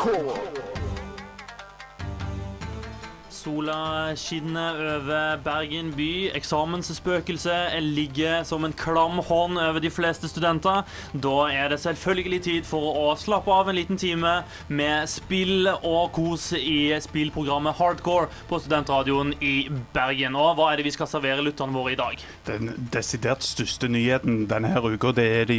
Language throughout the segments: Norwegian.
Hardcore. Sola skinner over Bergen by. Eksamensspøkelset ligger som en klam hånd over de fleste studenter. Da er det selvfølgelig tid for å slappe av en liten time med spill og kos i spillprogrammet Hardcore på studentradioen i Bergen. Og hva er det vi skal servere lytterne våre i dag? Den desidert største nyheten denne uka det er de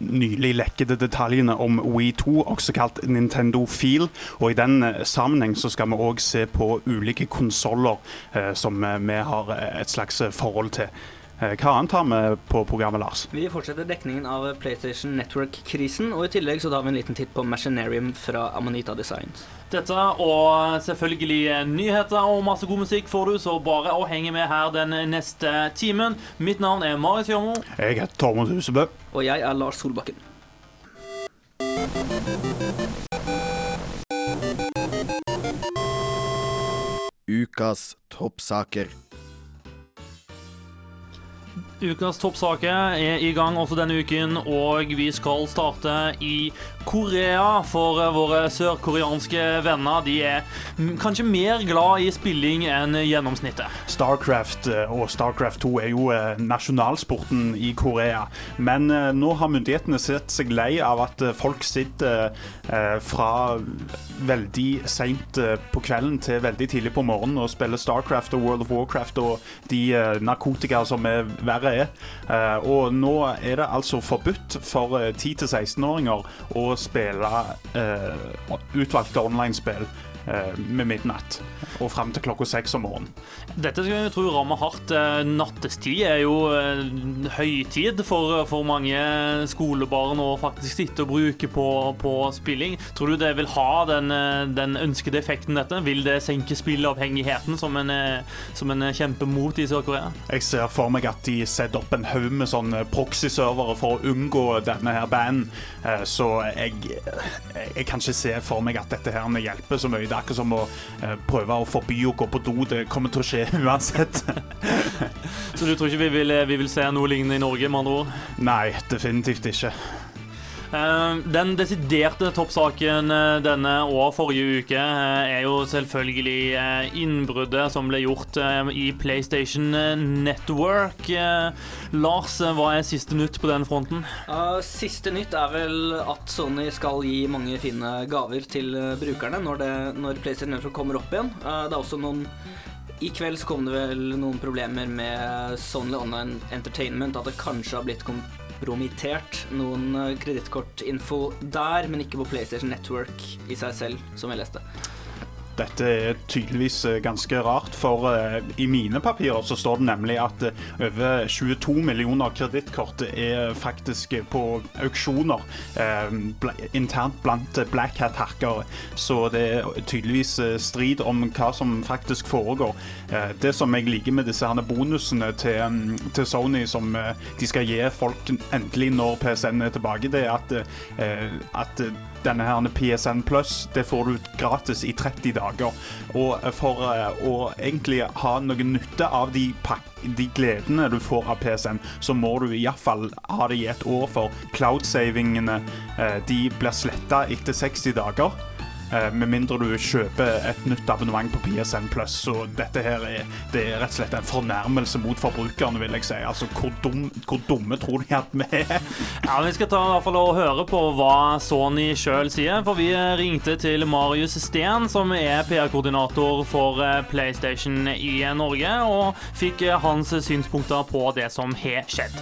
nylig lekkede detaljene om We2, også kalt Nintendo Feel. Og i den eh, sammenheng så skal vi òg se på ulike konsoller eh, som eh, vi har eh, et slags forhold til. Hva annet har vi på programmet, Lars? Vi fortsetter dekningen av PlayStation Network-krisen, og i tillegg så tar vi en liten titt på Machinarium fra Amanita Designs. Dette og selvfølgelig nyheter og masse god musikk får du, så bare å henge med her den neste timen. Mitt navn er Marius Hjørmo. Jeg heter Tormod Husebø. Og jeg er Lars Solbakken. Ukas toppsaker. Ukas toppsaker er i gang også denne uken, og vi skal starte i Korea. For våre sørkoreanske venner de er kanskje mer glad i spilling enn gjennomsnittet. Starcraft eh, og Starcraft 2 er jo eh, nasjonalsporten i Korea. Men eh, nå har myndighetene sett seg lei av at eh, folk sitter eh, fra veldig seint eh, på kvelden til veldig tidlig på morgenen og spiller Starcraft og World of Warcraft og de eh, narkotika som er verre er. Eh, og nå er det altså forbudt for eh, 10-16-åringer å spille eh, utvalgte online-spill eh, med midnatt og fram til klokka seks om morgenen. Dette skal vi tro rammer hardt. Eh, Nattestid er jo eh, høytid for, for mange skolebarn å faktisk sitte og bruke på, på spilling. Tror du det vil ha den, eh, den ønskede effekten, dette? Vil det senke spillavhengigheten, som en, eh, som en kjemper mot i Sør-Korea? Jeg ser for meg at de setter opp en haug med sånne proxy-servere for å unngå denne her banen. Eh, Så jeg, jeg kan ikke se for meg at dette her hjelper så mye. Det er akkurat som å eh, prøve å forby å gå på do. Det kommer til å skje uansett. Så du tror ikke vi vil, vi vil se noe lignende i Norge, med andre ord? Nei, definitivt ikke. Eh, Den desiderte toppsaken eh, denne og forrige uke eh, er jo selvfølgelig innbruddet som ble gjort i PlayStation Network. Lars, hva er siste nytt på den fronten? Siste nytt er vel at Sony skal gi mange fine gaver til brukerne når, det, når PlayStation Network kommer opp igjen. Det er også noen I kveld så kom det vel noen problemer med Sony Online Entertainment, at det kanskje har blitt kompromittert noen uh, kredittkortinfo der, men ikke på PlayStation Network i seg selv, som jeg leste. Dette er tydeligvis eh, ganske rart, for eh, i mine papirer så står det nemlig at eh, over 22 millioner kredittkort er faktisk på auksjoner internt blant Black Hat-hackere. Så det er tydeligvis strid om hva som faktisk foregår. Det som jeg liker med disse herne bonusene til, mm, til Sony, som de skal gi folk endelig når PSN er tilbake, det er at, at denne her PSN Plus, det får du gratis i 30 dager. Og for eh, å egentlig ha noe nytte av de, de gledene du får av PSN, så må du iallfall ha det i et år, for cloud-savingene eh, de blir sletta etter 60 dager. Eh, Med mindre du kjøper et nytt abonnement på PSN Plus. Så dette her er, det er rett og slett en fornærmelse mot forbrukerne, vil jeg si. Altså, hvor, dum, hvor dumme tror de at vi er? Ja, Vi skal ta i hvert fall og høre på hva Sony sjøl sier. For vi ringte til Marius Steen, som er PR-koordinator for eh, PlayStation i Norge, og fikk eh, hans synspunkter på det som har skjedd.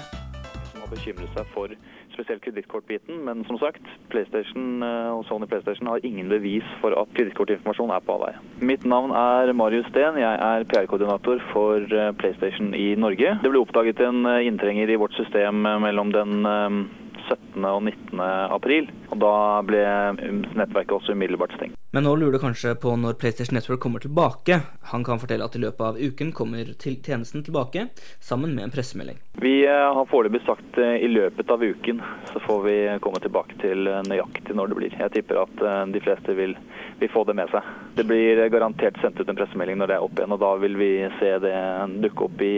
som har bekymret seg for spesielt kredittkortbiten, men som sagt, PlayStation eh, og Sony PlayStation har ingen bevis for at kredittkortinformasjon er på avveie. Mitt navn er Marius Steen, jeg er PR-koordinator for eh, PlayStation i Norge. Det ble oppdaget en eh, inntrenger i vårt system mellom den 17. og 19. april, og da ble nettverket også umiddelbart stengt. Men nå lurer du kanskje på når PlayStation Network kommer tilbake. Han kan fortelle at i løpet av uken kommer til tjenesten tilbake, sammen med en pressemelding. Vi eh, har foreløpig sagt eh, i løpet av uken, så får vi komme tilbake til eh, nøyaktig når det blir. Jeg tipper at de fleste vil, vil få det med seg. Det blir garantert sendt ut en pressemelding når det er opp igjen, og da vil vi se det dukke opp i,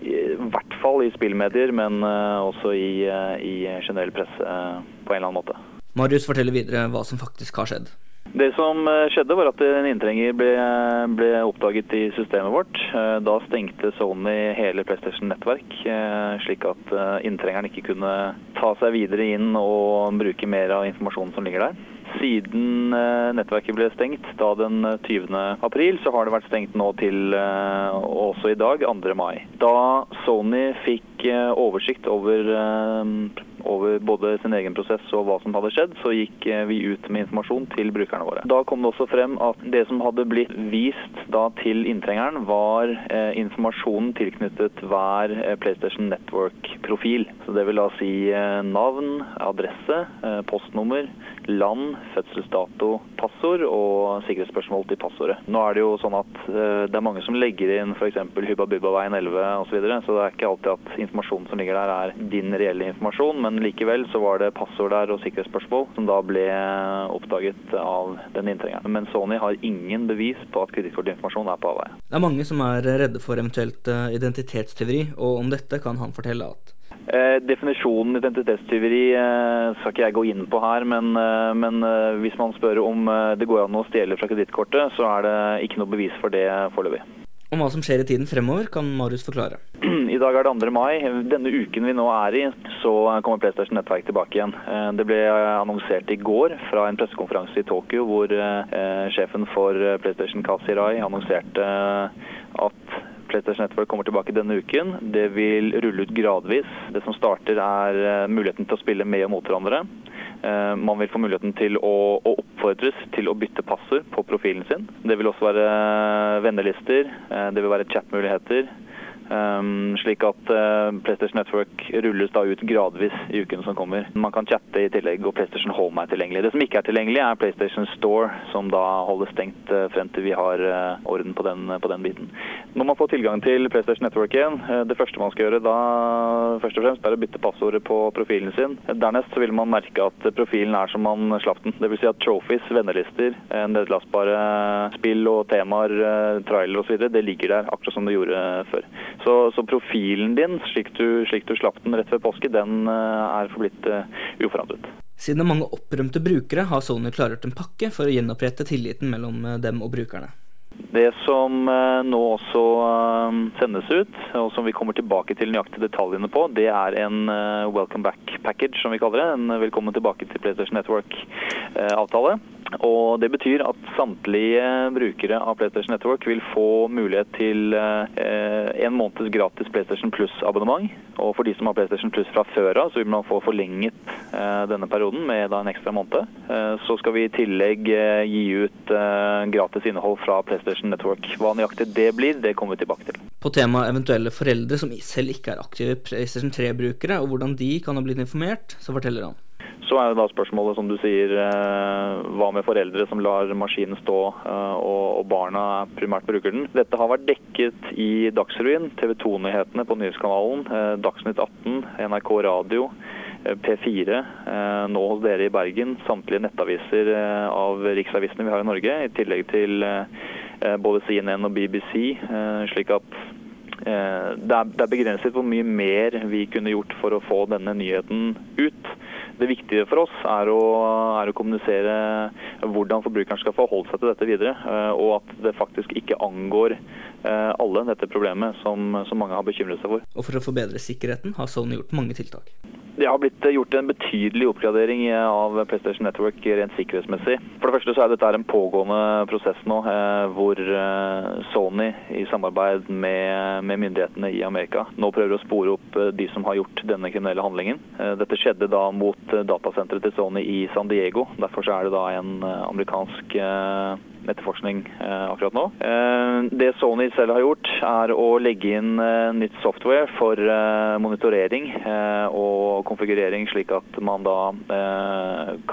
i, hvert fall i spillmedier, men eh, også i, eh, i generell presse eh, på en eller annen måte. Marius forteller videre hva som faktisk har skjedd. Det som eh, skjedde, var at en inntrenger ble, ble oppdaget i systemet vårt. Eh, da stengte Sony hele PlayStation-nettverk, eh, slik at inntrengeren ikke kunne ta seg videre inn og bruke mer av informasjonen som ligger der. Siden nettverket ble stengt da den 20. april, så har det vært stengt nå til også i dag, 2. mai. Da Sony fikk oversikt over over både sin egen prosess og hva som hadde skjedd, så gikk eh, vi ut med informasjon til brukerne våre. Da kom det også frem at det som hadde blitt vist da til inntrengeren, var eh, informasjonen tilknyttet hver eh, PlayStation Network-profil. Så det vil da si navn, adresse, postnummer, land, fødselsdato, passord og sikkerhetsspørsmål til passordet. Nå er det jo sånn at det er mange som legger inn f.eks. Hubba Bubba veien 11 osv., så, videre, så det er ikke alltid at informasjonen som ligger der er din reelle informasjon. men likevel så var det passord der og sikkerhetsspørsmål som da ble oppdaget av den inntrengeren. Men Sony har ingen bevis på at kredittkortinformasjon er på avveie. Det er mange som er redde for eventuelt eh, identitetstyveri, og om dette kan han fortelle at Eh, definisjonen identitetstyveri eh, skal ikke jeg gå inn på her, men, eh, men eh, hvis man spør om eh, det går an å stjele fra kredittkortet, så er det ikke noe bevis for det foreløpig. Om hva som skjer i tiden fremover, kan Marius forklare. I dag er det 2. mai. Denne uken vi nå er i, så kommer PlayStation Nettverk tilbake igjen. Eh, det ble annonsert i går fra en pressekonferanse i Tokyo hvor eh, sjefen for PlayStation Kazirai annonserte at PlayStation Network kommer tilbake denne uken. Det vil rulle ut gradvis. Det som starter er muligheten til å spille med og mot hverandre. Man vil få muligheten til å, å, oppfordres til å bytte passord på profilen sin. Det vil også være vennelister, det vil være chatmuligheter. Um, slik at uh, PlayStation Network rulles da ut gradvis i uken som kommer. Man kan chatte i tillegg, og PlayStation Home er tilgjengelig. Det som ikke er tilgjengelig, er PlayStation Store, som da holder stengt uh, frem til vi har uh, orden på den, på den, biten. Når man får tilgang til PlayStation Network igjen, det første man skal gjøre da først og fremst er å bytte passordet på profilen sin. Dernest så vil man merke at profilen er som man slapp den. Vil si at trophies, vennelister, nedlastbare spill og temaer, trailer osv., det ligger der akkurat som det gjorde før. Så, så profilen din, slik du, slik du, slapp den rett før påske, den eh, er forblitt uh, uforandret. Siden mange opprømte brukere, har Sony klargjort en pakke for å gjenopprette tilliten mellom eh, dem og brukerne. Det som nå også sendes ut, og som vi kommer tilbake til nøyaktig detaljene på, det er en welcome back package, som vi kaller det. En velkommen tilbake til PlayStation Network-avtale. Og Det betyr at samtlige brukere av PlayStation Network vil få mulighet til eh, en måneds gratis PlayStation Plus-abonnement. Og for de som har PlayStation Plus fra før av, så vil man få forlenget eh, denne perioden med en ekstra måned. Eh, så skal vi i tillegg gi ut gratis innhold fra PlayStation Network. Hva nøyaktig det blir, det kommer vi tilbake til. På temaet eventuelle foreldre som selv ikke er aktive PlayStation 3-brukere, og hvordan de kan ha blitt informert, så forteller han. Så er da spørsmålet, som du sier, eh, hva med foreldre som lar maskinen stå eh, og barna primært bruker den. Dette har vært dekket i Dagsrevyen, TV 2-nyhetene på Nyhetskanalen, eh, Dagsnytt 18, NRK Radio. P4, nå hos dere i Bergen, samtlige nettaviser av riksavisene vi har i Norge, i tillegg til både CNN og BBC. slik at det er begrenset hvor mye mer vi kunne gjort for å få denne nyheten ut. Det viktige for oss er å, er å, kommunisere hvordan forbrukeren skal forholde seg til dette videre, eh, og at det faktisk ikke angår eh, alle dette problemet som, som mange har bekymret seg for. Og For å forbedre sikkerheten har Sony gjort mange tiltak. Det har blitt gjort en betydelig oppgradering av PlayStation Network rent sikkerhetsmessig. For det første så er dette en pågående prosess nå, eh, hvor Sony i samarbeid med, med, myndighetene i Amerika nå prøver å spore opp de som har gjort denne kriminelle handlingen. Dette skjedde da mot datasenteret til Sony i San Diego. Derfor er det da en eh, amerikansk eh, etterforskning eh, akkurat nå. Det Sony selv har gjort, er å legge inn nytt software for monitorering og konfigurering, slik at man da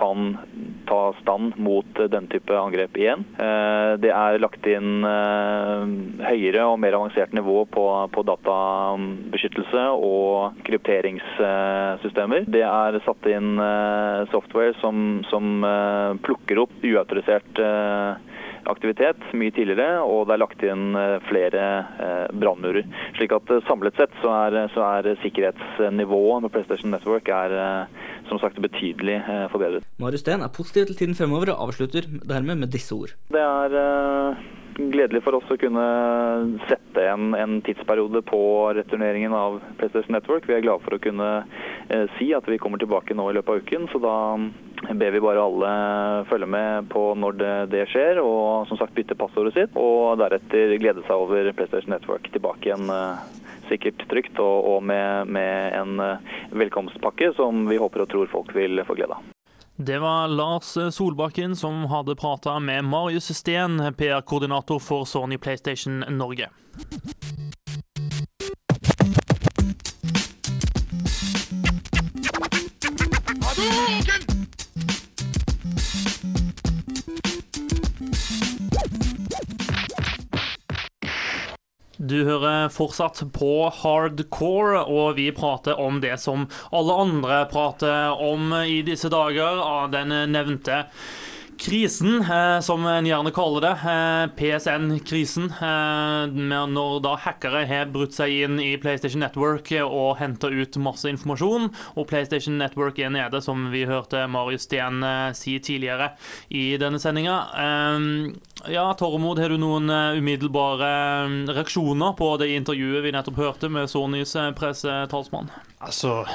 kan ta stand mot den type angrep igjen. Det er lagt inn høyere og mer avansert nivå på, databeskyttelse og krypteringssystemer. Det er satt inn software som plukker opp uautorisert aktivitet mye tidligere, og det er lagt inn eh, flere eh, brannmurer. Slik at eh, samlet sett så er, så er sikkerhetsnivået på PlayStation Network er, som sagt betydelig forbedret. Marius Steen er positiv til tiden fremover og avslutter dermed med disse ord. Det er gledelig for oss å kunne sette en, en tidsperiode på returneringen av PlayStation Network. Vi er glade for å kunne si at vi kommer tilbake nå i løpet av uken, så da ber vi bare alle følge med på når det, det skjer, og som sagt bytte passordet sitt, og deretter glede seg over PlayStation Network tilbake igjen eh, sikkert trygt og, og med, med en eh, velkomstpakke som vi håper og tror folk vil få glede av. Det var Lars Solbakken som hadde prata med Marius Steen, PR-koordinator for Sony PlayStation Norge. Du hører fortsatt på hardcore, og vi prater om det som alle andre prater om i disse dager, av den nevnte krisen, eh, som en gjerne kaller det. Eh, PSN-krisen. Eh, når da hackere har brutt seg inn i PlayStation Network og henta ut masse informasjon. Og PlayStation Network er nede, som vi hørte Marius Steen si tidligere i denne sendinga. Ja, Tormod, har du noen umiddelbare reaksjoner på det intervjuet vi nettopp hørte med Sonys pressetalsmann? Altså,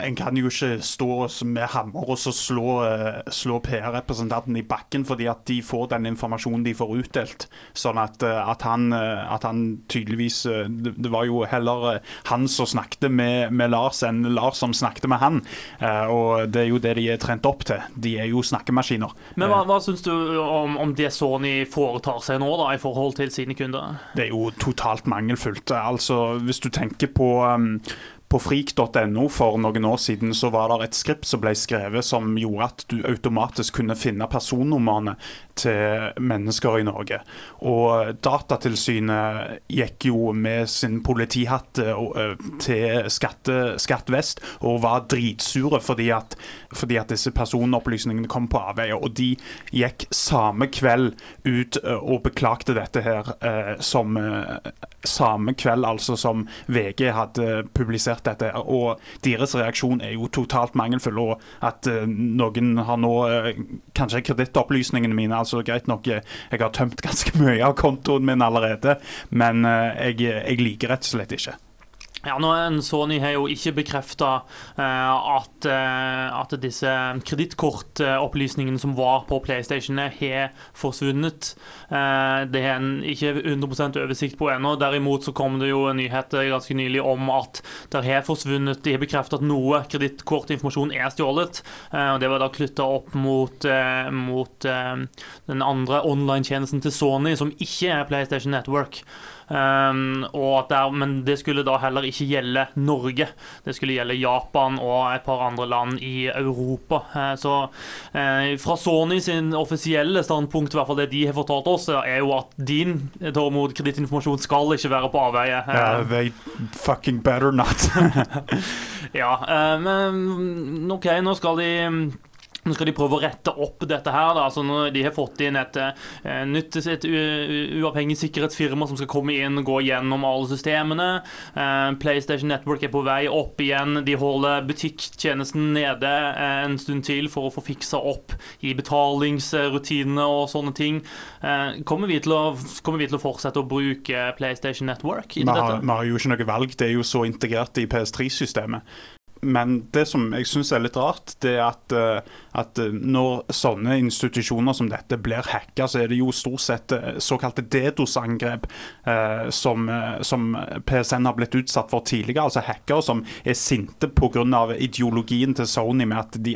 En kan jo ikke stå med hammer og så slå, eh, slå PR-representanten i bakken fordi at de får den informasjonen de får utdelt. Sånn at, eh, at, han, eh, at han tydeligvis Det var jo heller han som snakket med, med Lars, enn Lars som snakket med han. Og det er jo det de er trent opp til. De er jo snakkemaskiner. Men hva, hva syns du om, om det Sony foretar seg nå, da, i forhold til sine kunder? Det er jo totalt mangelfullt. Altså, hvis du tenker på um, på frik.no for noen år siden så var det et skript som ble skrevet som gjorde at du automatisk kunne finne personnumrene til mennesker i Norge. Og Datatilsynet gikk jo med sin politihatt eh, eh, til skatte, Skatt Vest og var dritsure fordi at, fordi at disse personopplysningene kom på avveier. Og de gikk samme kveld ut eh, og beklagte dette her eh, som eh, samme kveld altså som VG hadde publisert dette. her. Og deres reaksjon er jo totalt mangelfull. Og at noen har nå kanskje kredittopplysningene mine altså Greit nok, jeg har tømt ganske mye av kontoen min allerede, men jeg, jeg liker rett og slett ikke. Ja, nå Sony har jo ikke bekrefta at, eh, at disse kredittkortopplysningene som var på PlayStation, har forsvunnet. Eh, det har en ikke 100% oversikt på ennå. Derimot så kom det jo nyheter ganske nylig om at det har forsvunnet De har bekreftet at noe kredittkortinformasjon er stjålet. Eh, og Det var da knytta opp mot, eh, mot eh, den andre online-tjenesten til Sony, som ikke er PlayStation Network. Um, at der, men det skulle da heller ikke gjelde Norge. Det skulle gjelde Japan og et par andre land i Europa. Uh, så uh, fra Sony sin offisielle standpunkt, i hvert fall det de har fortalt oss, er jo at din Tormod, kredittinformasjon skal ikke være på avveie. Eh, they fucking better not. ja, eh, men OK, nå skal de nå skal de prøve å rette opp dette her. Da. Altså, de har fått inn et et nytt et uavhengig sikkerhetsfirma som skal komme inn og gå gjennom alle systemene. Eh, PlayStation Network er på vei opp igjen. De holder butikktjenesten nede eh, en stund til for å få fiksa opp i betalingsrutinene og sånne ting. Eh, kommer, vi å, kommer vi til å fortsette å bruke PlayStation Network Vi har, vi har jo ikke noe valg, det er jo så integrert i PS3-systemet. Men det som jeg syns er litt rart, det er at, eh, at eh, når sånne institusjoner som dette blir hacka, så er det jo stort sett eh, såkalte DDoS-angrep eh, som, som PSN har blitt utsatt for tidligere. Altså hackere som er sinte pga. ideologien til Sony med at de,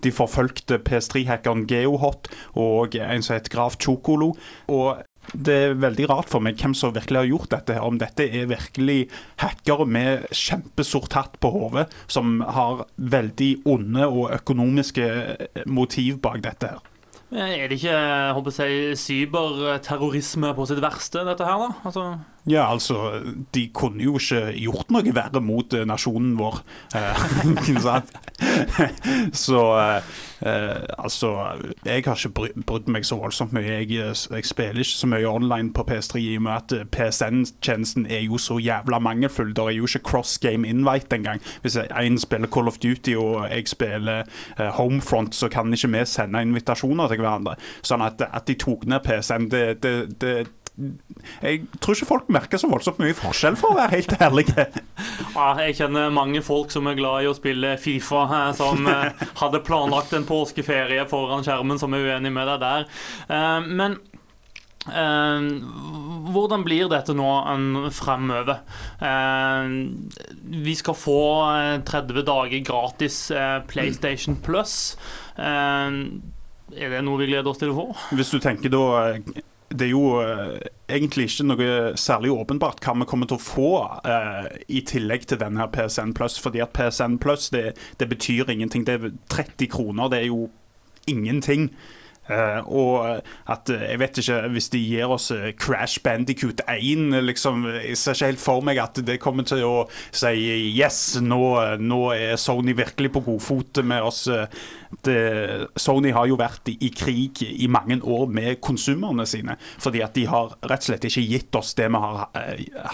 de forfulgte PS3-hackeren Geohot og en som het Graf Chokolo. Og det er veldig rart for meg hvem som virkelig har gjort dette. Om dette er virkelig hackere med kjempesort hatt på hodet, som har veldig onde og økonomiske eh, motiv bak dette. her. Er det ikke jeg håper jeg, cyberterrorisme på sitt verste, dette her, da? Altså Ja, altså, de kunne jo ikke gjort noe verre mot eh, nasjonen vår. Eh, så eh, eh, altså Jeg har ikke bry- brydd meg så voldsomt mye. Jeg, jeg spiller ikke så mye online på PS3 i og med at PSN-tjenesten er jo så jævla mangelfull. Det er jo ikke cross game invite engang. Hvis en spiller Call of Duty og jeg spiller Homefront, så kan ikke vi sende invitasjoner til hverandre. Sånn at, at de tok ned PSN, det, det, det jeg tror ikke folk merker så voldsomt mye forskjell, for å være helt ærlig. Ja, jeg kjenner mange folk som er glad i å spille Fifa, eh, som eh, hadde planlagt en påskeferie foran skjermen, som er uenig med deg der. Eh, Men hvordan blir dette nå en, fremover? Vi skal få eh, 30 dager gratis PlayStation Plus. Er det noe vi gleder oss til å få? Hvis du tenker da Det er jo eh, egentlig ikke noe særlig åpenbart hva vi kommer til å få eh, i tillegg til denne PSN Plus. Fordi at PSN Plus det, det betyr ingenting. Det er 30 kroner, det er jo ingenting. Eh, og at eh, jeg vet ikke Hvis de gir oss eh, Crash Bandicoot 1 liksom, Jeg ser ikke helt for meg at det kommer til å si yes, nå, nå er Sony virkelig på godfot med oss. Det, Sony har jo vært i, i krig i mange år med konsumerne sine. Fordi at de har rett og slett ikke gitt oss det vi har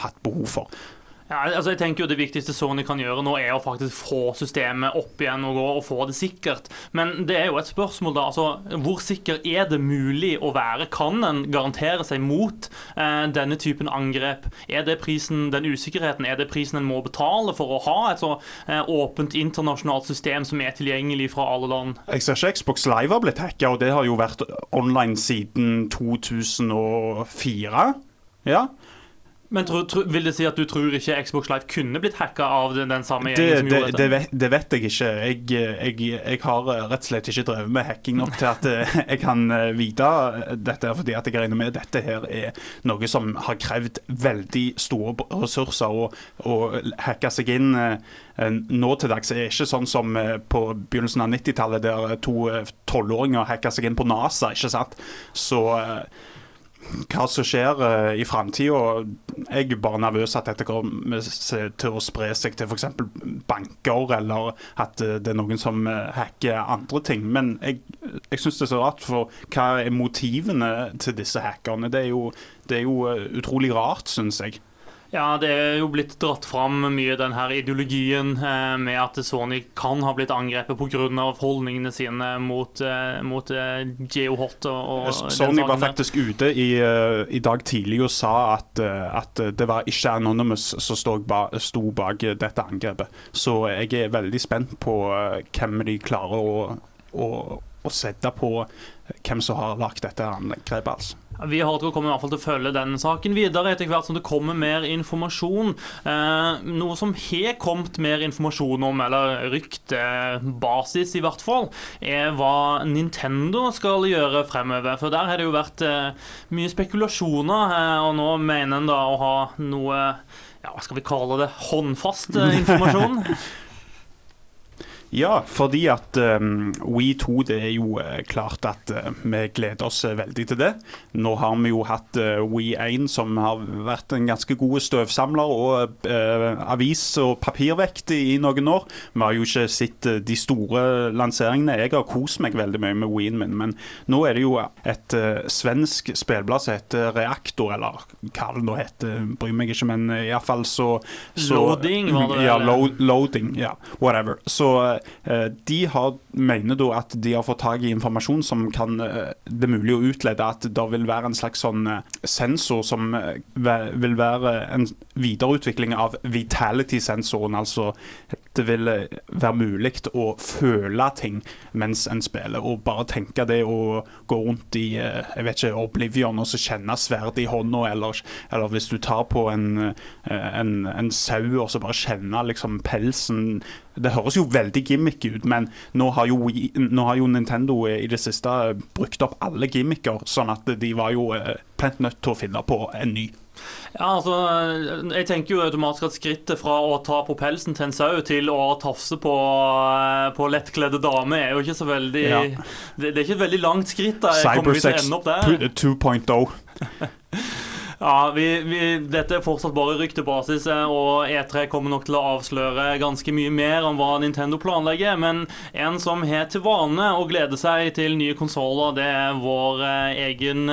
hatt behov for. Ja, altså jeg tenker jo Det viktigste Sony kan gjøre nå, er å faktisk få systemet opp igjen og gå og få det sikkert. Men det er jo et spørsmål, da. altså Hvor sikker er det mulig å være? Kan en garantere seg mot eh, denne typen angrep? Er det prisen, den usikkerheten, er det prisen en må betale for å ha et så eh, åpent internasjonalt system som er tilgjengelig fra alle land? Jeg ser ikke Xbox Live har blitt hacka, og det har jo vært online siden 2004. Ja. Men tro, tro, vil det si at du tror ikke Xbox Live kunne blitt hacka av den, den samme Det, gjengen som det, gjorde det, vet, det vet jeg ikke. Jeg, jeg, jeg har rett og slett ikke drevet med hacking nok til at eh, jeg kan eh, vite dette, fordi at jeg regner med dette her er noe som har krevd veldig store ressurser. Og, å hacke seg inn eh, nå til dags er ikke sånn som eh, på begynnelsen av 90-tallet, der to eh, tolvåringer hacka seg inn på NASA, ikke sant. Så eh, hva som skjer uh, i framtida. Jeg er bare nervøs at dette kommer til å spre seg til f.eks. banker, eller at uh, det er noen som eh, hacker andre ting. Men jeg, jeg syns det er så rart, for hva er motivene til disse hackerne? Det er jo, det er jo utrolig rart, syns jeg. Ja, det er jo blitt dratt fram mye den her ideologien eh, med at Sony kan ha blitt angrepet pga. holdningene sine mot, eh, mot eh, Geohot og, og Sony var faktisk ute i, eh, i dag tidlig og sa at, eh, at det var ikke Anonymous som sto, ba, sto bak dette angrepet. Så jeg er veldig spent på eh, hvem de klarer å, å, å sette på hvem som har lagt dette angrepet. altså. Vi har kommer i hvert fall til å følge den saken videre etter hvert som det kommer mer informasjon. Eh, noe som har kommet mer informasjon om, eller ryktebasis i hvert fall, er hva Nintendo skal gjøre fremover. For der har det jo vært eh, mye spekulasjoner, eh, og nå mener en da å ha noe ja, hva skal vi kalle det, håndfast eh, informasjon. Ja, fordi at um, We 2 det er jo uh, klart at uh, vi gleder oss veldig til det. Nå har vi jo hatt We 1 som har vært en ganske god støvsamler og avis- og papirvekt i, i noen år. Vi har jo ikke sett de store lanseringene. Jeg har kost meg veldig mye med Ween min, men nå er det jo et svensk spillblad som heter Reaktor, eller hva det nå heter, bryr meg ikke, men iallfall så, så Loading, var det Ja, lo loading, ja, whatever. Så de har, mener da at de har fått tak i informasjon som kan eh, Det er mulig å utlede at det vil være en slags sånn eh, sensor som eh, vil være en videreutvikling av vitality-sensoren. Altså det vil være mulig å føle ting mens en spiller, og bare tenke det å gå rundt i eh, jeg vet ikke, Oblivion og så kjenne sverdet i hånda, eller, eller hvis du tar på en, eh, en, en sau og så bare kjenne liksom pelsen Det høres jo veldig gimmick ut, men nå har, jo, nå har jo Nintendo i det siste brukt opp alle gimmicker, sånn at de var jo eh, plent nødt til å finne på en ny. Ja, altså, Jeg tenker jo automatisk at skrittet fra å ta på pelsen til en sau til å tafse på, eh, på lettkledde damer er jo ikke så veldig Ja. det, det er ikke et veldig langt skritt. da Cybersex ende opp der? 2.0. Ja, vi, vi, Dette er fortsatt bare ryktebasis, eh, og E3 kommer nok til å avsløre ganske mye mer om hva Nintendo planlegger. Men en som har til vane å glede seg til nye konsoller, det er vår eh, egen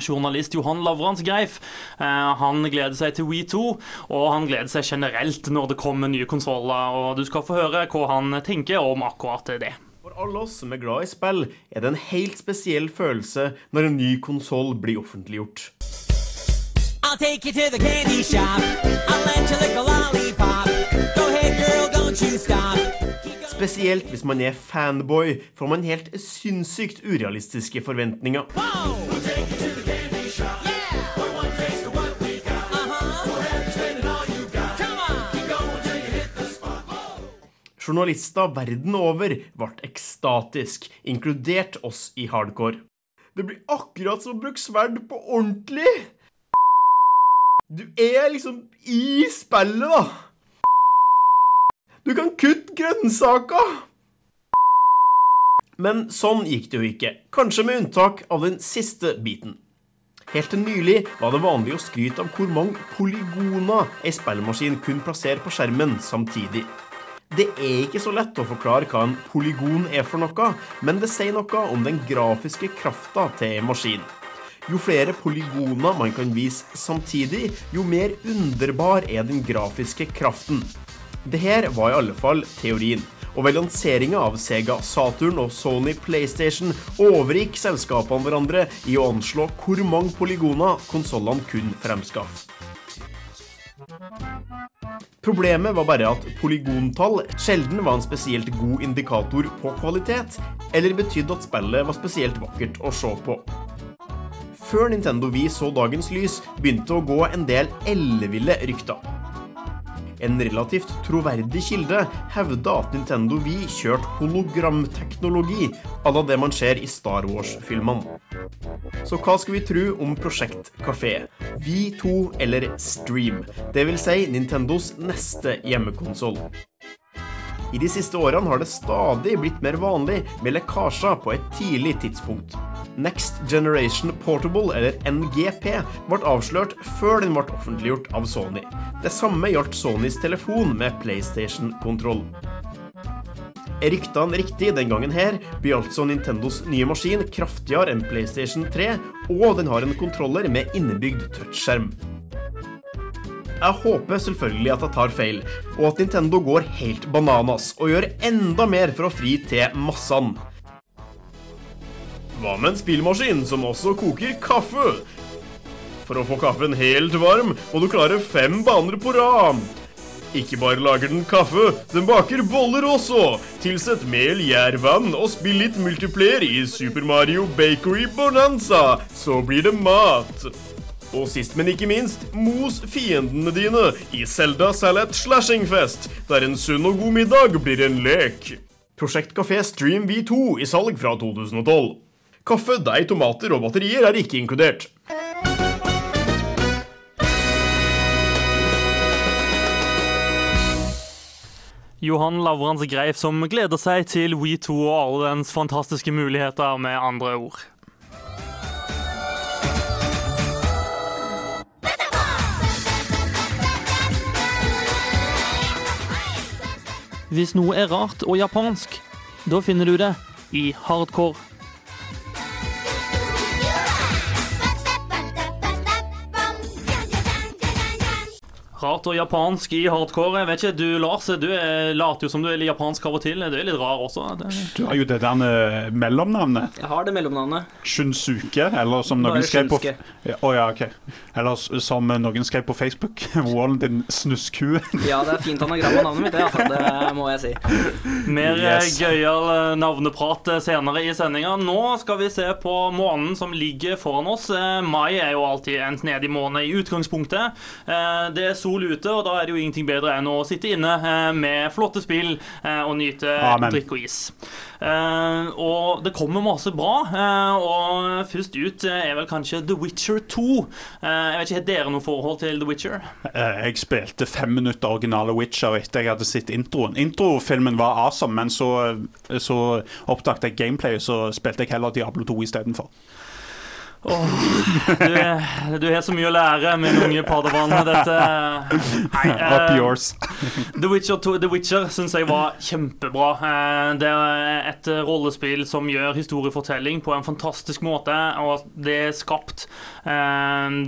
journalist Johan Lavrans Greif. Eh, han gleder seg til We 2, og han gleder seg generelt når det kommer nye konsoller. Og du skal få høre hva han tenker om akkurat det. For alle oss som er glad i spill, er det en helt spesiell følelse når en ny konsoll blir offentliggjort. I'll take you to the candy shop. I'll let you lick a lollipop. Go ahead, girl, don't you stop. Spesielt hvis man er fanboy, får man helt sinnssykt urealistiske forventninger. Journalister verden over ble ekstatisk, inkludert oss i hardcore. Det blir akkurat som å bruke sverd på ordentlig! Du er liksom i spillet, da! Du kan kutte grønnsaker! Men sånn gikk det jo ikke, kanskje med unntak av den siste biten. Helt til nylig var det vanlig å skryte av hvor mange polygoner ei spillemaskin kunne plassere på skjermen samtidig. Det er ikke så lett å forklare hva en polygon er for noe, men det sier noe om den grafiske krafta til en maskin. Jo flere polygoner man kan vise samtidig, jo mer underbar er den grafiske kraften. Dette var i alle fall teorien. Og ved lanseringa av Sega Saturn og Sony PlayStation overgikk selskapene hverandre i å anslå hvor mange polygoner konsollene kunne fremskaffe. Problemet var bare at polygontall sjelden var en spesielt god indikator på kvalitet, eller betydde at spillet var spesielt vakkert å se på. Før Nintendo Wii så dagens lys, begynte å gå en del elleville rykter. En relativt troverdig kilde hevda at Nintendo Wii kjørte hologramteknologi à la det man ser i Star Wars-filmene. Så hva skal vi tro om Prosjekt Kafé, Vi 2 eller Stream, Det vil Si Nintendos neste hjemmekonsoll? I de siste årene har det stadig blitt mer vanlig med lekkasjer på et tidlig tidspunkt. Next Generation Portable, eller NGP, ble avslørt før den ble offentliggjort av Sony. Det samme gjaldt Sonys telefon med PlayStation-kontroll. Er ryktene riktig den gangen her, blir altså Nintendos nye maskin kraftigere enn PlayStation 3, og den har en kontroller med innebygd touchskjerm. Jeg håper selvfølgelig at jeg tar feil, og at Nintendo går helt bananas og gjør enda mer for å fri til massene. Hva med en spillmaskin som også koker kaffe? For å få kaffen helt varm må du klare fem baner på rad. Ikke bare lager den kaffe, den baker boller også. Tilsett mel, gjærvann og spill litt multiplayer i Super Mario Bakery Bonanza, så blir det mat. Og sist, men ikke minst, mos fiendene dine i Selda Salad Slashingfest, der en sunn og god middag blir en lek. Prosjekt Kafé Stream V2 i salg fra 2012. Kaffe, deig, tomater og batterier er ikke inkludert. Johan Lavrans Greif som gleder seg til We 2 og alle dens fantastiske muligheter, med andre ord. Hvis noe er rart og japansk, da finner du det i hardcore. Rart og japansk i hardcore. Jeg vet ikke, du Lars, du er, later jo som du er litt japansk av og til. Du er litt rar også. Det... Du har jo det der eh, mellomnavnet. Jeg har det mellomnavnet. Shunsuke, eller som noen skrev på oh, Ja, okay. ok. Eller som noen skrev på Facebook. Wallen din snuskhue. Ja, det er fint anagram av navnet mitt, det, altså. det må jeg si. Mer Yes. yes. gøyal eh, navneprat eh, senere i sendinga. Nå skal vi se på måneden som ligger foran oss. Eh, Mai er jo alltid en snedig måned i utgangspunktet. Eh, Det er sol ute, og da er det jo ingenting bedre enn å sitte inne eh, med flotte spill eh, og nyte Amen. drikk og is. Eh, Og det kommer masse bra, og først ut er vel kanskje The Witcher 2. Eh, Jeg vet ikke, Har dere noe forhold til The Witcher? Jeg spilte fem minutter originale Witcher etter jeg hadde sett introen. Introfilmen var awesome, men så, så oppdaget jeg gameplay, så spilte jeg heller Diablo 2 istedenfor. Du, er- du har så mye å lære, min unge padawan. Dette Nei. Up eh, yours. The Witcher, 2, The Witcher syns jeg var kjempebra. Eh, Det er et rollespill som gjør historiefortelling på en fantastisk måte, og det er skapt eh,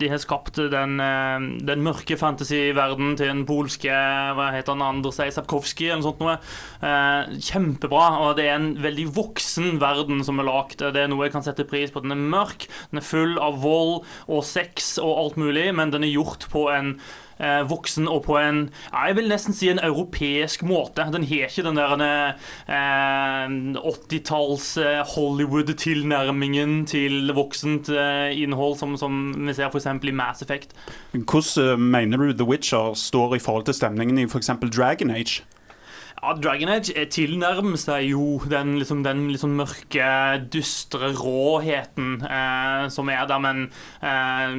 De har skapt den, eh, den mørke fantasyverdenen til en polske Hva heter han, Andrzej Sapkowski, eller noe sånt noe. Eh, Kjempebra, og det er en veldig voksen verden som er lagd. Det er noe jeg kan sette pris på. Den er mørk, den er full av vold og sex og alt mulig, men den er gjort på en eh, voksen og på en jeg vil nesten si en europeisk måte. Den har ikke den der eh, 80-talls eh, Hollywood-tilnærmingen til voksent eh, innhold som, som vi ser f.eks. i Mass Effect. Hvordan eh, mener du The Witcher står i forhold til stemningen i f.eks. Dragon Age? Ja, Dragon Age eh, tilnærmer seg jo den, liksom, den liksom mørke, dystre råheten eh, som er der, men eh,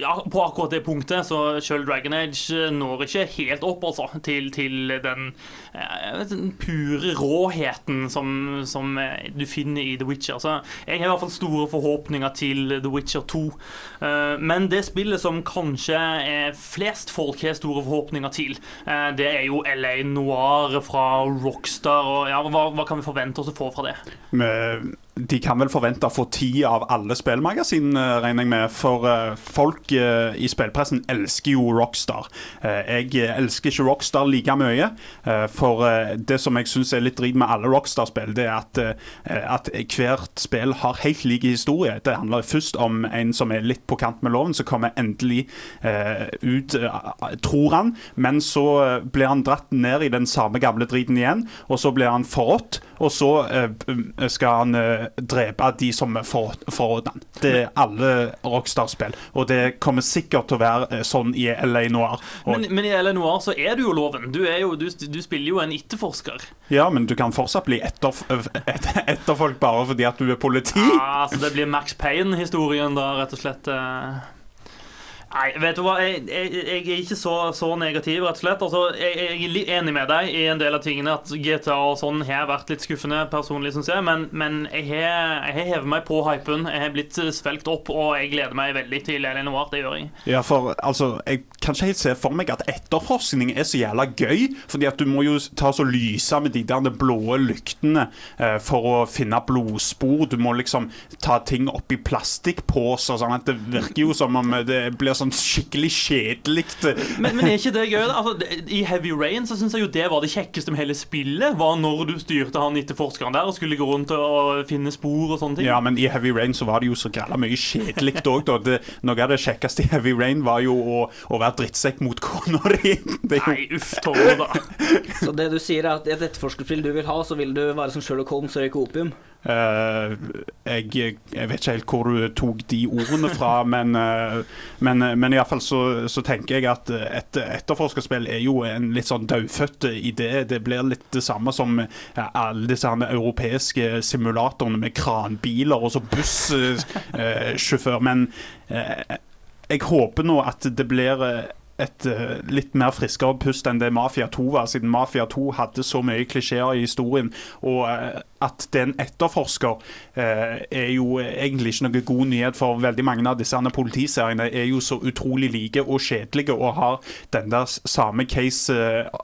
ja, på akkurat det punktet så selv Dragon Age når ikke helt opp altså, til, til den, eh, den pure råheten som, som eh, du finner i The Witcher. Så jeg har i hvert fall store forhåpninger til The Witcher 2. Eh, men det spillet som kanskje eh, flest folk har store forhåpninger til, eh, det er jo LA Noir fra Rockstar. Og ja, hva, hva kan vi forvente oss å få fra det? Men De kan vel forvente å få ti av alle spillmagasin, eh, regner jeg med. For eh, folk eh, i spillpressen elsker jo Rockstar. Jeg elsker ikke Rockstar like mye. For det som jeg syns er litt drit med alle Rockstar-spill, det er at, at hvert spill har helt lik historie. Det handler først om en som er litt på kant med loven, så kommer endelig ut, tror han. Men så blir han dratt ned i den samme gamle driten igjen, og så blir han forrådt. Og så eh, skal han eh, drepe de som forråd- forråder han. Det er alle Rockstar-spill. Og det kommer sikkert til å være eh, sånn i LA Noir. Men, men i LA Noir så er du jo loven. Du, jo, du, du spiller jo en etterforsker. ja, men du kan fortsatt bli etterf et etterfolk bare fordi at du er politi. Ja, så det blir Max Payne-historien da, rett og slett. Eh. Nei, vet du hva, jeg, jeg, jeg er ikke så, så negativ, rett og slett. Altså, jeg, jeg er enig med deg i en del av tingene. At GTA og sånn har vært litt skuffende personlig, syns jeg. Men, men jeg har hevet meg på hypen. Jeg har blitt svelgt opp, og jeg gleder meg veldig til Elin Noir. Det gjør jeg. Ja, for altså, Jeg kan ikke helt se for meg at etterforskning er så jævla gøy. Fordi at du må jo ta så lyse med de der blå lyktene eh, for å finne blodspor. Du må liksom ta ting oppi plastikkposer. Sånn at det virker jo som om det blir sånn skikkelig kjedelig. Men, men er ikke det gøy? Altså, I Heavy Rain så syns jeg jo det var det kjekkeste med hele spillet. Var når du styrte han etterforskeren der og skulle gå rundt og finne spor og sånne ting. Ja, men i Heavy Rain så var det jo så grella mye kjedelig òg, da. Det, noe av det kjekkeste i Heavy Rain var jo å, å være drittsekk mot kona di. Nei, uff, Torre, da. Så det du sier er at i et etterforskerspill du vil ha, så vil du være som Sherlock Holmes og røyke opium? Eh, jeg, jeg vet ikke helt hvor du tok de ordene fra, men, uh, men, men iallfall så, så tenker jeg at et etterforskerspill er jo en litt sånn dødfødt idé. Det blir litt det samme som ja, alle disse europeiske simulatorene med kranbiler og så bussjåfør. men eh, jeg håper nå at det blir eh, et uh, litt mer friskere pust enn det Mafia 2 var, siden Mafia 2 hadde så mye klisjeer i historien. Og uh, at det er en etterforsker, uh, er jo egentlig ikke noe god nyhet, for veldig mange av disse politiseriene er jo så utrolig like og kjedelige og har den der samme case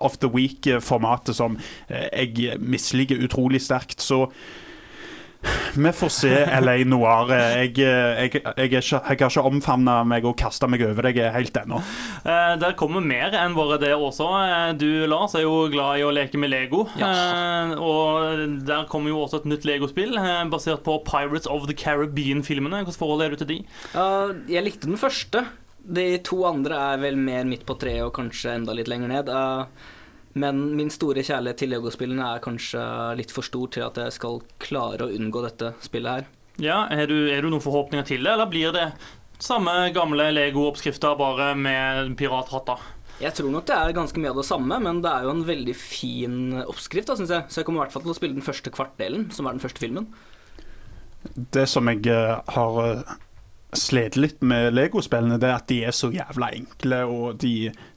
of the week-formatet som jeg misliker utrolig sterkt. Så vi får se LA Noir. Jeg, jeg, jeg, jeg, er ikke, jeg har ikke omfavna meg og kasta meg over deg helt ennå. Eh, der kommer mer enn bare det også. Eh, Du, Lars, er jo glad i å leke med Lego. Eh, og der kommer jo også et nytt Lego-spill eh, basert på Pirates of the Caribbean-filmene. Hvilket forhold er du til de? Uh, jeg likte den første. De to andre er vel mer midt på treet og kanskje enda litt lenger ned. Eh, Men min store kjærlighet til Lego-spillene er kanskje litt for stor til at jeg skal klare å unngå dette spillet her. Ja, Er du, er du noen forhåpninger til det, eller blir det samme gamle Lego-oppskrifter, bare med pirathatter? Jeg tror nok det er ganske mye av det samme, men det er jo en veldig fin oppskrift, da, syns jeg. Så jeg kommer i hvert fall til å spille den første kvartdelen, som er den første filmen. Det som jeg eh, har uh, slitt litt med Lego-spillene, det er at de er så jævla enkle, og de,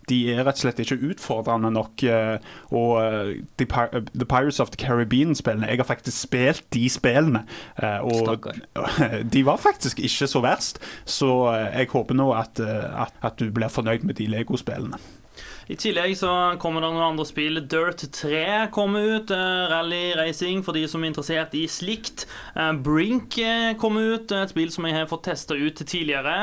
de er rett og slett ikke utfordrende nok. eh, og eh, The, eh, The Pirates of the Caribbean-spillene Jeg har faktisk spilt de spillene, og Stakker. de var faktisk ikke så verst. Så jeg håper nå at, at, at du blir fornøyd med de Lego-spillene. I tillegg så kommer det noen andre spill. Dirt 3 kommer ut. eh, Rally racing for de som er interessert i slikt. Eh, Brink eh, kommer ut. Et spill som jeg har fått testa ut tidligere.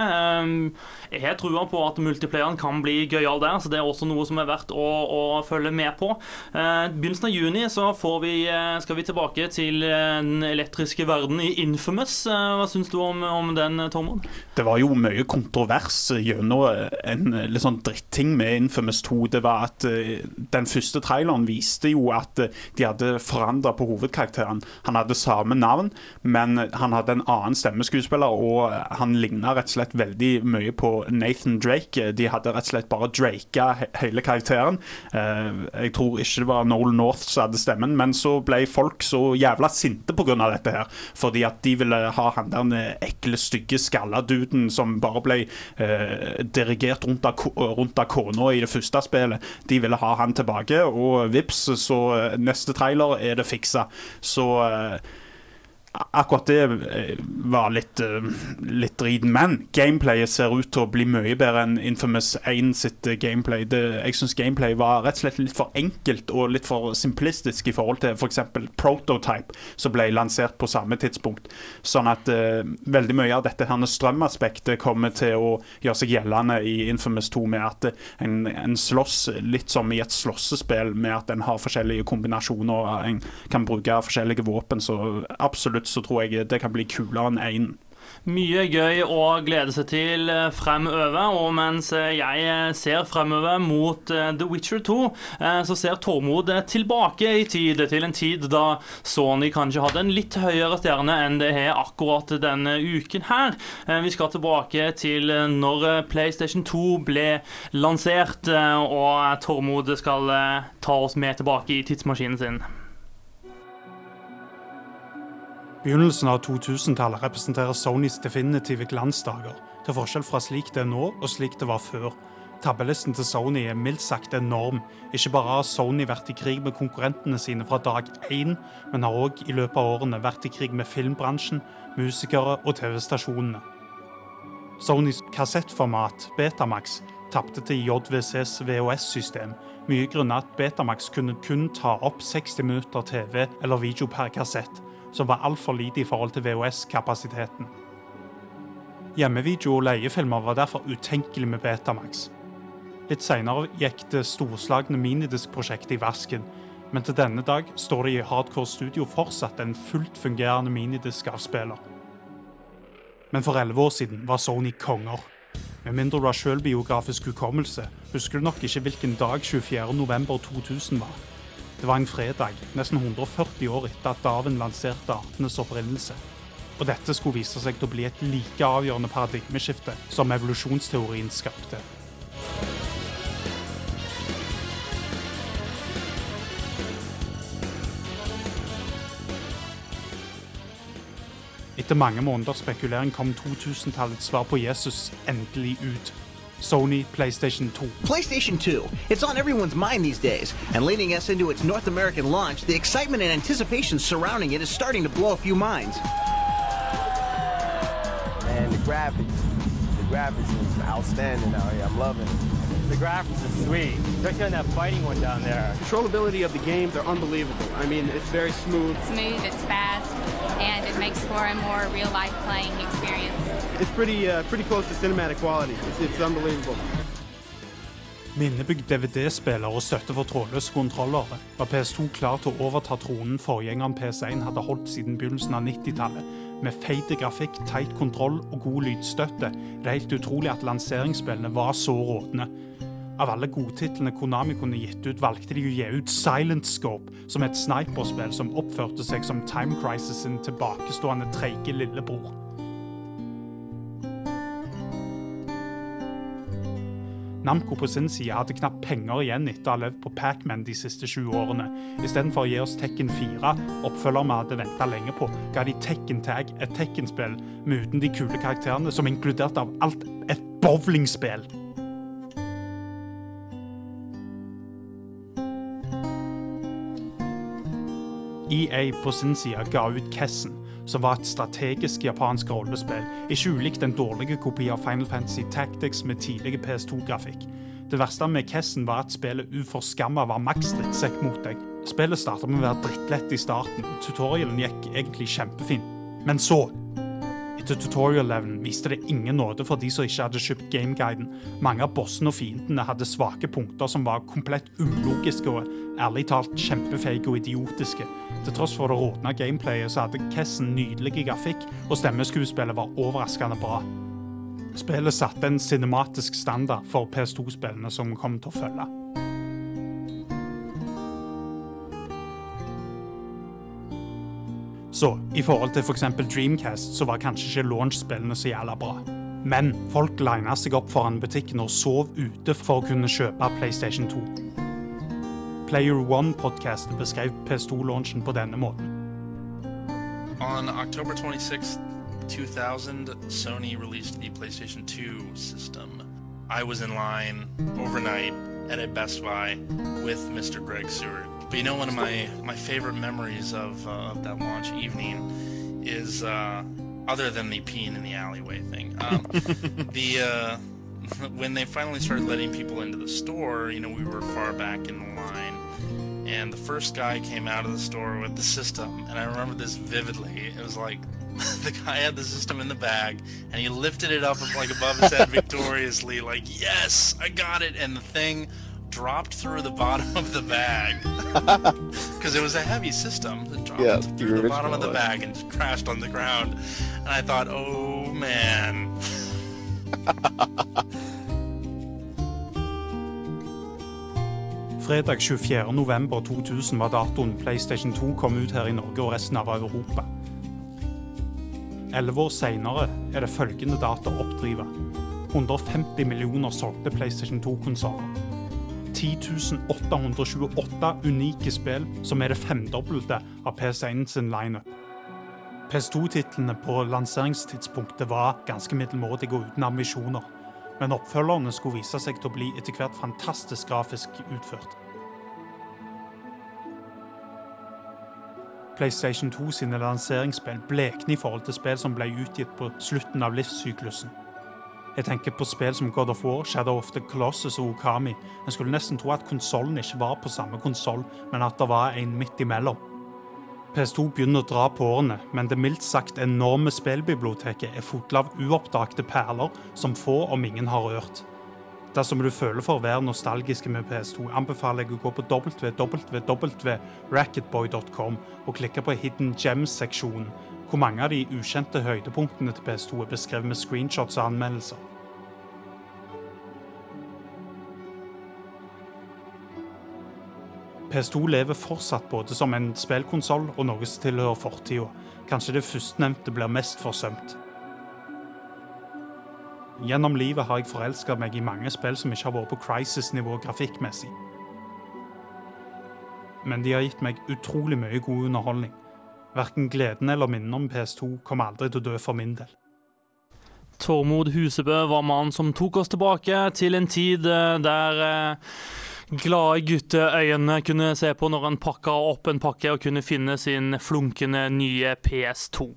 Jeg har trua på at multiplayeren kan bli gøyal der, så det er også noe som er verdt å, å følge med på. Begynnelsen av juni så vi, skal vi tilbake til den elektriske verden i Infamous. Hva syns du om, om den, Tormod? Det var jo mye kontrovers gjennom en litt sånn dritting med Infamous 2. Det var at eh, Den første traileren viste jo at eh, de hadde forandra på hovedkarakteren. Han hadde samme navn, men han hadde en annen stemmeskuespiller, og han ligna rett og slett veldig mye på Nathan Drake. De hadde rett og slett bare draka he hele karakteren. Eh, Jeg tror ikke det var Noel North som hadde stemmen, men så ble folk så jævla sinte pga. dette her. Fordi at de ville ha han der ekle, stygge skalladuden som bare ble eh, dirigert rundt av, rundt av kona i det første spillet. De ville ha han tilbake, og vips, så eh, neste trailer er det fiksa. Så eh, Akkurat det eh, var litt, eh, litt drit, men gameplayet ser ut til å bli mye bedre enn Infamous 1 sitt eh, gameplay. Det, jeg syns gameplay var rett og slett litt for enkelt og litt for simplistisk i forhold til f.eks. Prototype, som ble lansert på samme tidspunkt. Sånn at uh, veldig mye av dette her strømaspektet kommer til å gjøre seg gjeldende i Infamous 2, med at en, en slåss litt som i et slåssespill, med at en har forskjellige kombinasjoner, en kan bruke forskjellige våpen. Så absolutt så tror jeg det kan bli kulere enn én. Mye gøy å glede seg til eh, fremover. Og mens eh, jeg eh, ser fremover mot The Witcher 2, eh, så ser Tormod tilbake i tid, til en tid da Sony kanskje hadde en litt høyere stjerne enn det har akkurat denne uken her. Vi skal tilbake til når PlayStation 2 ble lansert, og Tormod skal ta oss med tilbake i tidsmaskinen sin. Begynnelsen av 2000-tallet representerer Sonys definitive glansdager, til forskjell fra slik det er nå og slik det var før. Tabbelisten til Sony er mildt sagt enorm. Ikke bare har Sony vært i krig med konkurrentene sine fra dag én, men har òg i løpet av årene vært i krig med filmbransjen, musikere og TV-stasjonene. Sonys kassettformat Betamax tapte til JVCs VHS-system, mye grunnet at Betamax kunne kun ta opp 60 minutter TV eller video per kassett, som var altfor lite i forhold til VHS-kapasiteten. Hjemmevideo og leiefilmer var derfor utenkelig med Betamax. Litt senere gikk det storslagne minidiskprosjektet i vasken, men til denne dag står det i Hardcore Studio fortsatt en fullt fungerende minidiskavspiller. Men for elleve år siden var Sony konger. Med mindre du har selvbiografisk hukommelse, husker du nok ikke hvilken dag 24.11.2000 var. Det var en fredag, nesten 140 år etter at Darwin lanserte artenes opprinnelse. Og dette skulle vise seg til å bli et like avgjørende paradigmeskifte som evolusjonsteorien skapte. Etter mange måneders spekulering kom 2000-tallets svar på Jesus endelig ut. Sony PlayStation 2. PlayStation 2. It's on everyone's mind these days, and leading us into its North American launch, the excitement and anticipation surrounding it is starting to blow a few minds. And the graphics, the graphics is outstanding out here. I'm loving it. The graphics are sweet, especially on that fighting one down there. Controllability of the games are unbelievable. I mean, it's very smooth. smooth, it's fast, and it makes for a more real-life playing experience. It's pretty, uh, pretty close to cinematic quality. It's, it's unbelievable. Minnebygd DVD-spiller og støtte for trådløse kontrollere var PS2 klar til å overta tronen forgjengeren PS1 hadde holdt siden begynnelsen av 90-tallet. Med feite grafikk, teit kontroll og god lydstøtte er det helt utrolig at lanseringsspillene var så rådne. Av alle godtitlene Konami kunne gitt ut, valgte de å gi ut Silent Scope, som et sniperspill som oppførte seg som Time Crisis sin tilbakestående treige lillebror. Namco på sin side hadde knapt penger igjen etter å ha levd på Pac-Man de siste 20 årene. Istedenfor å gi oss Tekken 4, oppfølger vi hadde venta lenge på, ga de Tekken Tag et Tekken-spill med uten de kule karakterene, som inkluderte av alt et bowlingspill. EA på sin side ga ut Kessen, som var et strategisk japansk rollespill, ikke ulikt en dårlig kopi av Final Fantasy Tactics med tidlig PS2-grafikk. Det verste med Kessen var at spillet uforskamma var maks drittsekk mot deg. Spillet starta med å være drittlett i starten, tutorialen gikk egentlig kjempefint. Men så, etter tutorial-levelen, viste det ingen nåde for de som ikke hadde kjøpt gameguiden. Mange av bossene og fiendene hadde svake punkter som var komplett ulogiske og ærlig talt kjempefeige og idiotiske. Til tross for det råtne gameplayet så hadde Kessen nydelig grafikk, og stemmeskuespillet var overraskende bra. Spillet satte en cinematisk standard for PS2-spillene som kom til å følge. Så i forhold til f.eks. Dreamcast så var kanskje ikke launch-spillene så jævla bra. Men folk lina seg opp foran butikken og sov ute for å kunne kjøpe PlayStation 2. Player One Podcast beskrev PS2-launchen på denne måten. On October 26th, 2000, Sony released the PlayStation 2 system. I was in line overnight at a Best Buy with Mr. Greg Seward. But you know, one of my, my favorite memories of, uh, of that launch evening is, uh, other than the peeing in the alleyway thing, um, the uh, when they finally started letting people into the store, you know, we were far back in the line, and the first guy came out of the store with the system, and I remember this vividly. It was like the guy had the system in the bag, and he lifted it up like above his head victoriously, like "Yes, I got it!" And the thing dropped through the bottom of the bag because it was a heavy system. It dropped Yeah, through the bottom of the bag and just crashed on the ground. And I thought, "Oh man." Fredag 24.11.2000 var datoen PlayStation 2 kom ut her i Norge og resten av Europa. Elleve år seinere er det følgende data å oppdrive. 150 millioner solgte PlayStation 2-konsoller. 10 828 unike spill, som er det femdobbelte av PS1 sin lineup. PS2-titlene på lanseringstidspunktet var ganske middelmådige og uten ambisjoner, men oppfølgerne skulle vise seg til å bli etter hvert fantastisk grafisk utført. PlayStation 2 sine lanseringsspill blekne i forhold til spill som ble utgitt på slutten av livssyklusen. Jeg tenker på spill som God of War, Shadow of the Colossus og Okami. En skulle nesten tro at konsollen ikke var på samme konsoll, men at det var en midt imellom. PS2 begynner å dra på årene, men det mildt sagt enorme spillbiblioteket er fullt av uoppdagte perler som få, om ingen, har rørt. Dersom du føler for å være nostalgisk med PS2, anbefaler jeg å gå på www.racketboy.com og klikke på Hidden Gems-seksjonen, hvor mange av de ukjente høydepunktene til PS2 er beskrevet med screenshots og anmeldelser. PS2 lever fortsatt både som en spillkonsoll og noe som tilhører fortida. Kanskje det førstnevnte blir mest forsømt. Gjennom livet har jeg forelska meg i mange spill som ikke har vært på Crisis-nivå grafikkmessig. Men de har gitt meg utrolig mye god underholdning. Verken gleden eller minnene om PS2 kommer aldri til å dø for min del. Tormod Husebø var mannen som tok oss tilbake til en tid eh, der eh, glade gutteøyne kunne se på når han pakka opp en pakke og kunne finne sin flunkende nye PS2.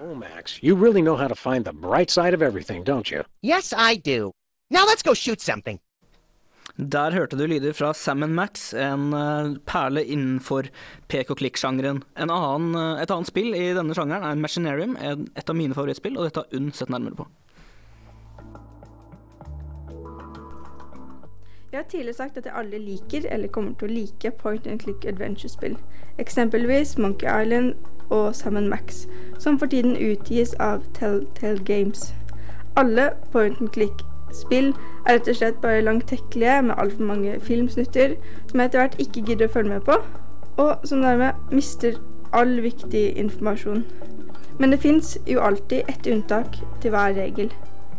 Oh, Max, you really know how to find the bright side of everything, don't you? Yes, I do. Now let's go shoot something. Der hørte du lyder fra Sam Max, en eh, perle innenfor pek og klikk-sjangeren. Annen, eh, et annet spill i denne sjangeren er Machinarium, et av mine favorittspill, og dette har Unn sett nærmere på. Jeg har tidligere sagt at jeg aldri liker eller kommer til å like point and click adventure-spill. Eksempelvis Monkey Island og Sam Max, som for tiden utgis av Telltale Games. Alle point and click-spill er rett og slett bare langtekkelige med altfor mange filmsnutter som jeg etter hvert ikke gidder å følge med på, og som dermed mister all viktig informasjon. Men det fins jo alltid et unntak til hver regel.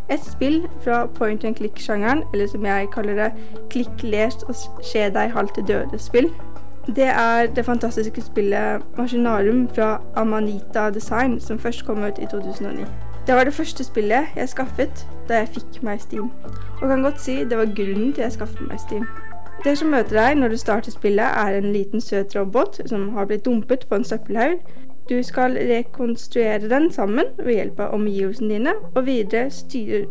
Et spill fra point and click-sjangeren, eller som jeg kaller det klikk, les og skje deg halvt døde-spill. Det er det fantastiske spillet Machinarium fra Amanita Design, som først kom ut i 2009. Det var det første spillet jeg skaffet da jeg fikk meg Steam, og kan godt si det var grunnen til jeg skaffet meg Steam. Det som møter deg når du starter spillet, er en liten søt robot som har blitt dumpet på en søppelhaug. Du skal rekonstruere den sammen ved hjelp av omgivelsene dine, og videre styre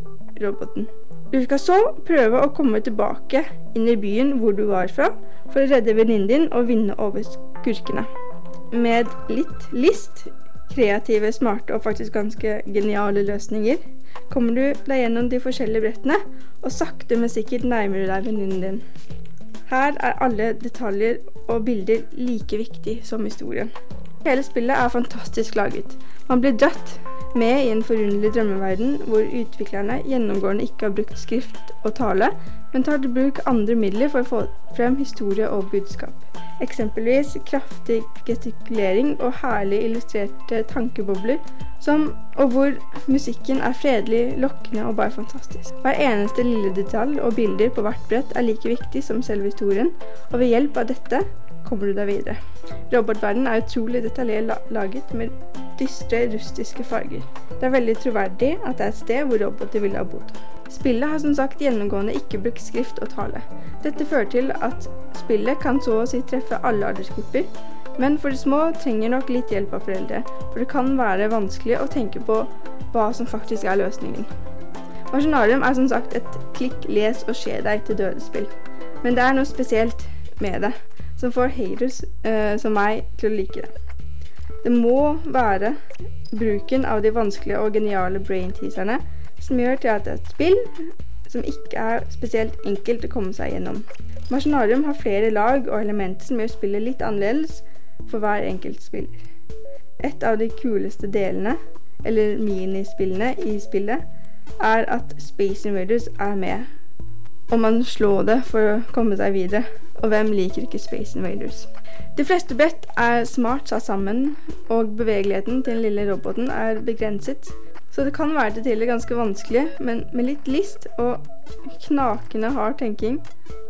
roboten. Du skal så prøve å komme tilbake inn i byen hvor du var fra, for å redde venninnen din og vinne over skurkene. Med litt list, kreative, smarte og faktisk ganske geniale løsninger, kommer du deg gjennom de forskjellige brettene, og sakte, men sikkert nærmer du deg venninnen din. Her er alle detaljer og bilder like viktig som historien. Hele spillet er fantastisk laget. Man blir dratt med i en forunderlig drømmeverden hvor utviklerne gjennomgående ikke har brukt skrift og tale, men tar til bruk andre midler for å få frem historie og budskap. Eksempelvis kraftig gestikulering og herlig illustrerte tankebobler, som, og hvor musikken er fredelig, lokkende og bare fantastisk. Hver eneste lille detalj og bilder på hvert brett er like viktig som selve historien, og ved hjelp av dette kommer du deg videre. Robotverdenen er utrolig detaljert laget med dystre, rustiske farger. Det er veldig troverdig at det er et sted hvor roboter ville ha bodd. Spillet har som sagt gjennomgående ikke brukt skrift og tale. Dette fører til at spillet kan så å si treffe alle aldersgrupper, men for de små trenger nok litt hjelp av foreldre, for det kan være vanskelig å tenke på hva som faktisk er løsningen. Maskinarium er som sagt et klikk, les og skje deg til døde-spill, men det er noe spesielt med det som får haters eh, som meg til å like det. Det må være bruken av de vanskelige og geniale brain-teaserne som gjør til at det er et spill som ikke er spesielt enkelt å komme seg gjennom. Maskinarium har flere lag og elementer som gjør spillet litt annerledes for hver enkelt spiller. Et av de kuleste delene, eller minispillene i spillet, er at Space Invaders er med. Og man slår det for å komme seg videre. Og hvem liker ikke Space Invaders? De fleste brett er smart satt sammen, og bevegeligheten til den lille roboten er begrenset. Så det kan være til tider ganske vanskelig, men med litt list og knakende hard tenking,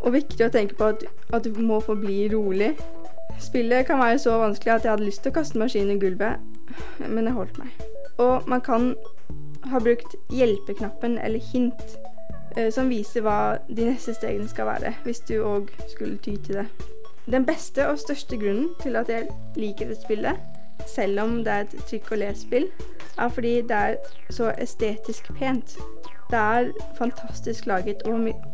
og viktig å tenke på at, at du må forbli rolig. Spillet kan være så vanskelig at jeg hadde lyst til å kaste maskinen i gulvet, men jeg holdt meg. Og man kan ha brukt hjelpeknappen eller hint som viser hva de neste stegene skal være, hvis du òg skulle ty til det. Den beste og største grunnen til at jeg liker dette spillet, selv om det er et trykk og les-spill, er fordi det er så estetisk pent. Det er fantastisk laget,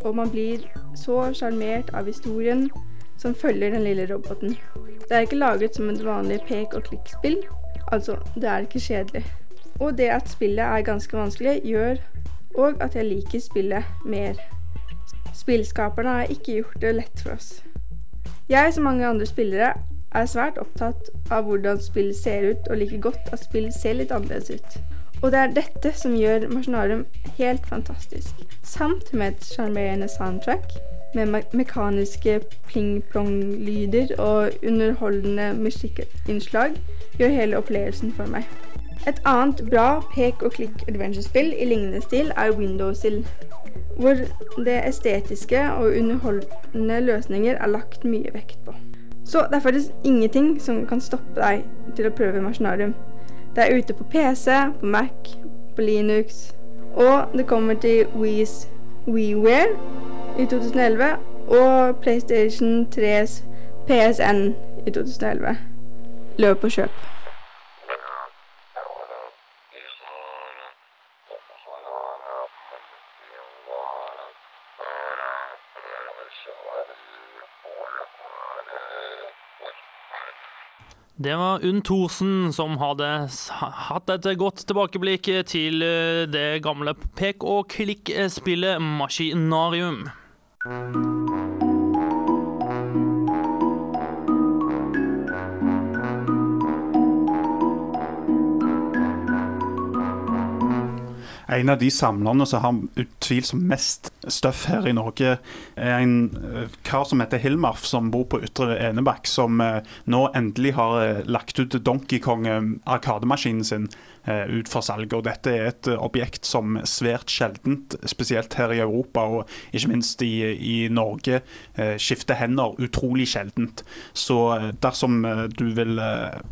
og man blir så sjarmert av historien som følger den lille roboten. Det er ikke laget som et vanlig pek- og klikk-spill, altså det er ikke kjedelig. Og det at spillet er ganske vanskelig, gjør òg at jeg liker spillet mer. Spillskaperne har ikke gjort det lett for oss. Jeg, som mange andre spillere, er svært opptatt av hvordan spill ser ut, og liker godt at spill ser litt annerledes ut. Og det er dette som gjør Masjonarum helt fantastisk. Samt med et sjarmerende soundtrack med me mekaniske pling-plong-lyder og underholdende musikkinnslag gjør hele opplevelsen for meg. Et annet bra pek og klikk adventure-spill i lignende stil er Windowsill, hvor det estetiske og underholdende løsninger er lagt mye vekt på. Så det er faktisk ingenting som kan stoppe deg til å prøve Maskinarium. Det er ute på PC, på Mac, på Linux, og det kommer til Wii's WiiWare i 2011 og PlayStation 3s PSN i 2011. Løp og kjøp. Det var Unn Thorsen som hadde hatt et godt tilbakeblikk til eh, det gamle pek og klikk-spillet Maskinarium. En av de samlerne som har utvilsomt mest støff her i Norge, en eh, kar som heter Hilmarf, som bor på Ytre Enebakk, som eh, nå endelig har eh, lagt ut Donkey Kong Arkademaskinen sin ut for salg. Og dette er et objekt som svært sjeldent, spesielt her i Europa og ikke minst i, i Norge, skifter hender utrolig sjeldent. Så dersom du vil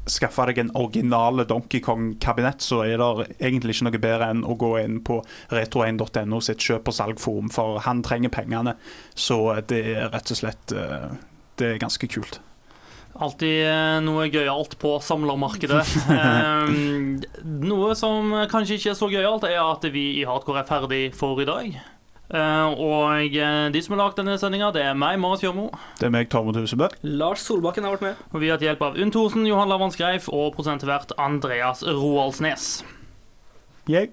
skaffe deg en originale Donkey Kong-kabinett, så er det egentlig ikke noe bedre enn å gå inn på retro1.no sitt kjøp- og salgforum. For for han trenger pengene. Så det er rett og slett eh, Det er ganske kult. Alltid eh, noe gøyalt på samlermarkedet. Eh, noe som kanskje ikke er så gøyalt, er at vi i Hardcore er ferdig for i dag. Eh, og de som har lagd denne sendinga, det er meg, Marit Kjørmo. Det er meg, Tormod Husebø. Lars Solbakken har vært med. Og vi har hatt hjelp av Unn Thorsen, Johan Lavans Greif og prosentvert Andreas Roaldsnes. Jeg.